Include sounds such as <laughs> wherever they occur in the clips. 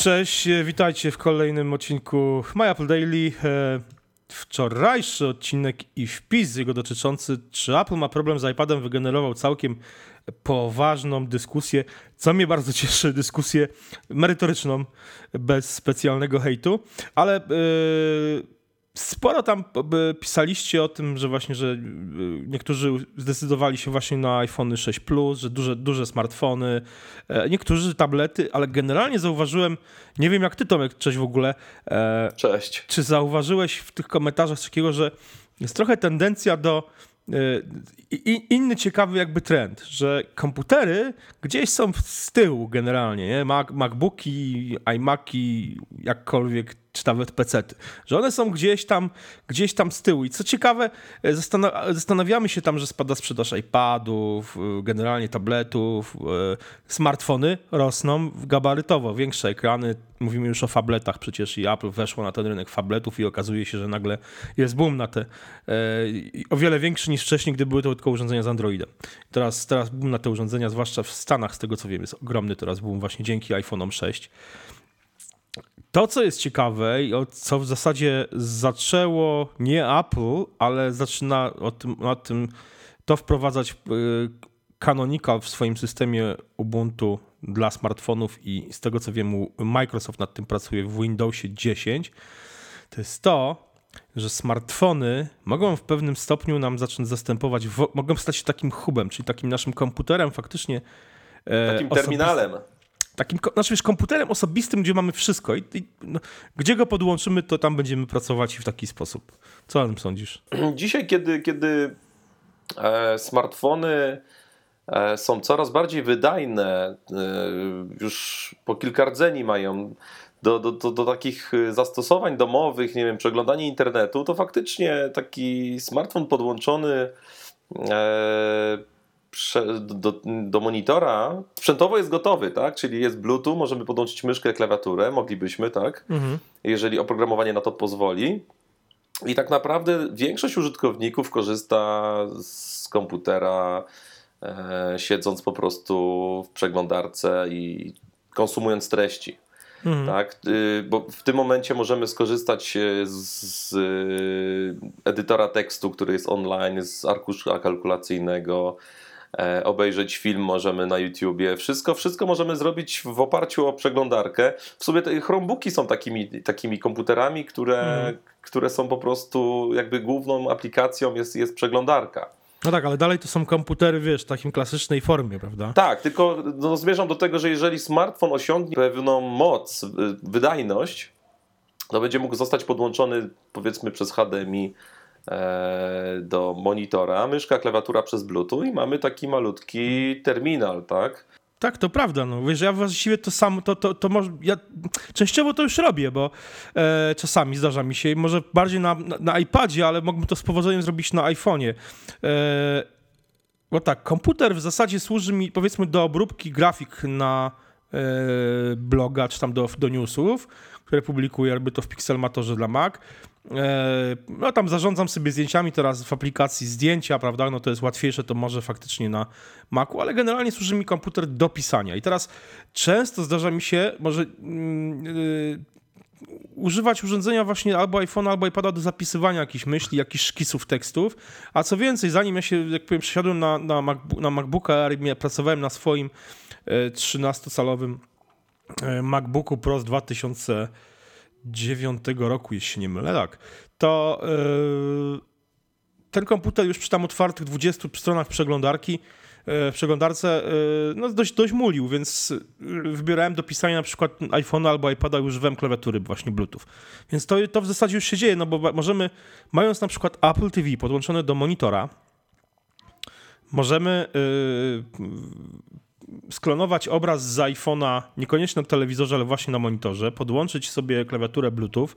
Cześć, e, witajcie w kolejnym odcinku My Apple Daily. E, wczorajszy odcinek i wpis jego dotyczący, czy Apple ma problem z iPadem, wygenerował całkiem poważną dyskusję, co mnie bardzo cieszy, dyskusję merytoryczną, bez specjalnego hejtu, ale yy, sporo tam pisaliście o tym, że właśnie, że yy, niektórzy zdecydowali się właśnie na iPhone 6 Plus, że duże, duże smartfony, e, niektórzy tablety, ale generalnie zauważyłem, nie wiem jak ty Tomek, cześć w ogóle. E, cześć. Czy zauważyłeś w tych komentarzach takiego, że jest trochę tendencja do i, inny ciekawy jakby trend, że komputery gdzieś są z tyłu generalnie, nie? Mac, MacBooki, iMaki, jakkolwiek, czy nawet PC, że one są gdzieś tam, gdzieś tam z tyłu. I co ciekawe, e, zastanawiamy się tam, że spada sprzedaż iPadów, e, generalnie tabletów, e, smartfony rosną gabarytowo, większe ekrany, mówimy już o fabletach przecież i Apple weszło na ten rynek fabletów i okazuje się, że nagle jest boom na te, o wiele większy niż wcześniej, gdy były to tylko urządzenia z Androidem. Teraz, teraz boom na te urządzenia, zwłaszcza w Stanach, z tego co wiem, jest ogromny teraz boom właśnie dzięki iPhone'om 6. To, co jest ciekawe i co w zasadzie zaczęło nie Apple, ale zaczyna o tym, o tym to wprowadzać y, Canonical w swoim systemie Ubuntu dla smartfonów i z tego co wiem Microsoft nad tym pracuje w Windowsie 10, to jest to, że smartfony mogą w pewnym stopniu nam zacząć zastępować, mogą stać się takim hubem, czyli takim naszym komputerem faktycznie. E, takim terminalem takim znaczy wiesz, komputerem osobistym, gdzie mamy wszystko i, i no, gdzie go podłączymy, to tam będziemy pracować w taki sposób. Co o tym sądzisz? <clears throat> Dzisiaj, kiedy, kiedy e, smartfony e, są coraz bardziej wydajne, e, już po kilka rdzeni mają do, do, do, do, takich zastosowań domowych, nie wiem, przeglądanie internetu, to faktycznie taki smartfon podłączony e, do, do, monitora sprzętowo jest gotowy, tak? Czyli jest Bluetooth, możemy podłączyć myszkę, klawiaturę, moglibyśmy, tak? Mhm. Jeżeli oprogramowanie na to pozwoli. I tak naprawdę większość użytkowników korzysta z komputera, e, siedząc po prostu w przeglądarce i konsumując treści. Mhm. Tak? Y, bo w tym momencie możemy skorzystać z, z edytora tekstu, który jest online, z arkusza kalkulacyjnego, E, obejrzeć film możemy na YouTubie. Wszystko, wszystko możemy zrobić w oparciu o przeglądarkę. W sumie te Chromebooki są takimi, takimi komputerami, które, mm. które są po prostu jakby główną aplikacją jest, jest przeglądarka. No tak, ale dalej to są komputery, wiesz, w takim klasycznej formie, prawda? Tak, tylko no, zmierzam do tego, że jeżeli smartfon osiągnie pewną moc, wydajność, to będzie mógł zostać podłączony powiedzmy przez HDMI E, do monitora, myszka, klawiatura przez Bluetooth i mamy taki malutki terminal, tak? Tak, to prawda. No. Wiesz, ja właściwie to samo, to, to, to może, ja częściowo to już robię, bo e, czasami zdarza mi się, może bardziej na, na, na, iPadzie, ale mógłbym to z powodzeniem zrobić na iPhone'ie. E, bo tak, komputer w zasadzie służy mi, powiedzmy, do obróbki grafik na e, bloga, czy tam do, do newsów, które publikuję, jakby to w Pixelmatorze dla Mac. E, no tam zarządzam sobie zdjęciami teraz w aplikacji zdjęcia, prawda? No to jest łatwiejsze, to może faktycznie na Macu, ale generalnie służy mi komputer do pisania. I teraz często zdarza mi się, może yy, używać urządzenia właśnie albo iPhone'a, albo iPada do zapisywania jakichś myśli, jakichś szkiców tekstów. A co więcej, zanim ja się, jak powiem, przesiadłem na, na, MacBook, na MacBooka i pracowałem na swoim 13-calowym e, MacBooku Pro z 2000 dziewiątego roku, jeśli nie mylę, tak, to yy, ten komputer już przy tam otwartych 20 stronach przeglądarki w przeglądarce no, dość, dość mulił, więc wybierałem do pisania na przykład iPhone'a albo iPada już używałem klawiatury właśnie Bluetooth. Więc to, to w zasadzie już się dzieje, no bo możemy, mając na przykład Apple TV podłączone do monitora, możemy yy, sklonować obraz z iPhone'a, niekoniecznie na telewizorze, ale właśnie na monitorze, podłączyć sobie klawiaturę Bluetooth.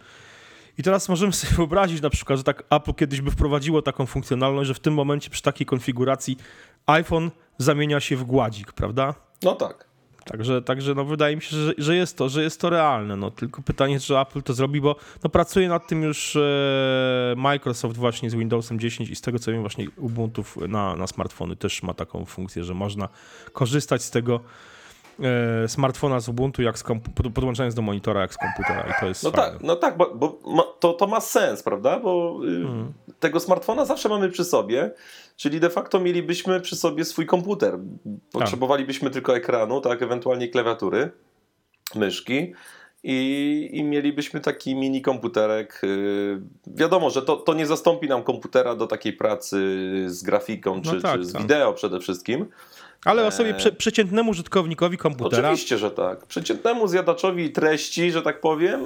I teraz możemy sobie <laughs> wyobrazić na przykład, że tak Apple kiedyś by wprowadziło taką funkcjonalność, że w tym momencie przy takiej konfiguracji iPhone zamienia się w gładzik, prawda? No tak. Także, także no wydaje mi się, że, że, jest to, że jest to realne. No, tylko pytanie, czy Apple to zrobi, bo no, pracuje nad tym już e, Microsoft właśnie z Windowsem 10 i z tego co wiem właśnie Ubuntu na, na smartfony też ma taką funkcję, że można korzystać z tego e, smartfona z Ubuntu, jak z podłączając do monitora, jak z komputera i to jest No fajne. tak, no tak, bo, bo ma, to, to ma sens, prawda? Bo Mhm. Tego smartfona zawsze mamy przy sobie, czyli de facto mielibyśmy przy sobie swój komputer. Potrzebowalibyśmy tylko ekranu, tak, ewentualnie klawiatury, myszki. I, I mielibyśmy taki mini komputerek. y, Wiadomo, że to, to nie zastąpi nam komputera do takiej pracy z grafiką czy, No tak, czy z tak. wideo przede wszystkim. Ale osobie Eee. prze, przeciętnemu użytkownikowi komputera Oczywiście, że tak. Przeciętnemu zjadaczowi treści, że tak powiem,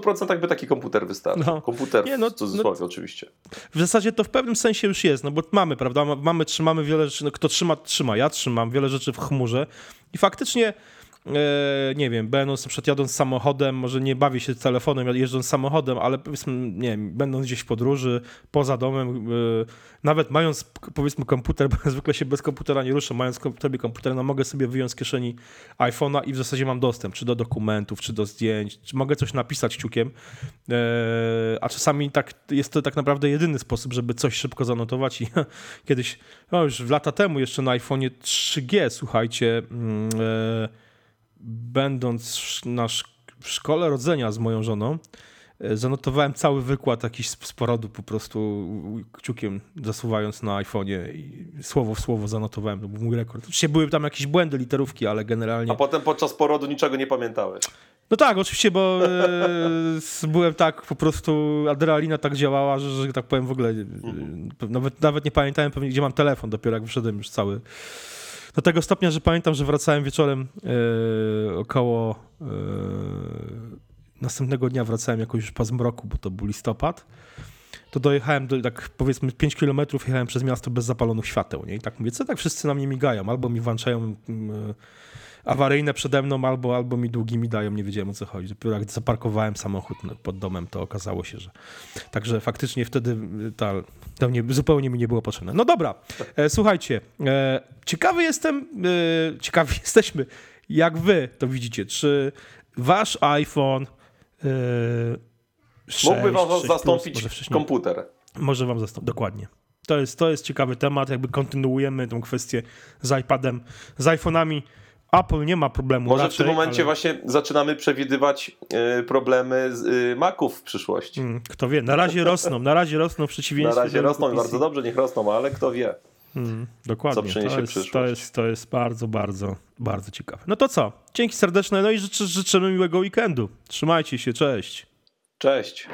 100% by taki komputer wystarczył. No. Komputer Nie, no, w cudzysłowie oczywiście. w zasadzie to w pewnym sensie już jest, no bo mamy, prawda, ma- mamy, trzymamy wiele rzeczy, no kto trzyma, trzyma, ja trzymam wiele rzeczy w chmurze i faktycznie nie wiem, będąc na przykład jadąc samochodem, może nie bawię się telefonem jeżdżąc samochodem, ale powiedzmy, nie wiem, będąc gdzieś w podróży, poza domem, e, nawet mając powiedzmy komputer, <laughs> bo zwykle się bez komputera nie ruszę, mając sobie komputer, no mogę sobie wyjąć z kieszeni iPhone'a i w zasadzie mam dostęp, czy do dokumentów, czy do zdjęć, czy mogę coś napisać ciukiem, e, a czasami tak, jest to tak naprawdę jedyny sposób, żeby coś szybko zanotować i <laughs> kiedyś, no już lata temu jeszcze na iPhone'ie 3G, słuchajcie, e, będąc w- na szk- w szkole rodzenia z moją żoną, e, zanotowałem cały wykład jakiś z porodu po prostu kciukiem zasuwając na iPhone'ie i słowo w słowo zanotowałem, to był mój rekord. Oczywiście były tam jakieś błędy, literówki, ale generalnie... A potem podczas porodu niczego nie pamiętałeś. No tak, oczywiście, bo e, byłem tak, po prostu adrenalina tak działała, że, że tak powiem w ogóle, e, nawet, nawet nie pamiętałem pewnie, gdzie mam telefon, dopiero jak wyszedłem już cały. Do tego stopnia, że pamiętam, że wracałem wieczorem e, około e, następnego dnia wracałem jakoś już po zmroku, bo to był listopad. To dojechałem do, tak powiedzmy 5 kilometrów, jechałem przez miasto bez zapalonych świateł, nie? I tak mówię, co tak wszyscy na mnie migają, albo mi włączają mm, awaryjne przede mną, albo, albo mi długimi dają, nie wiedziałem o co chodzi. Dopiero jak zaparkowałem samochód no, pod domem, to okazało się, że... Także faktycznie wtedy y, ta, to nie, zupełnie mi nie było potrzebne. No dobra, e, słuchajcie, e, ciekawy jestem, e, ciekawi <laughs> jesteśmy, jak wy to widzicie, czy wasz iPhone e, 6, Mógłby wam 6 plus, zastąpić może wcześniej, komputer. może wam zastąpić, dokładnie. To jest, to jest ciekawy temat, jakby kontynuujemy tą kwestię z iPadem, z iPhone'ami. Apple nie ma problemu Może raczej, w tym momencie ale, właśnie zaczynamy przewidywać y, problemy z y, Maców w przyszłości. mm, Kto wie, na razie <laughs> rosną, na razie rosną w Na przeciwieństwie razie do rosną, PC. bardzo dobrze, niech rosną, ale kto wie. Mm, dokładnie, Co przyniesie to jest, przyszłość. to, jest, to jest bardzo, bardzo, bardzo ciekawe. No to co? Dzięki serdeczne, no i życzę, życzymy miłego weekendu. Trzymajcie się, cześć. Cześć.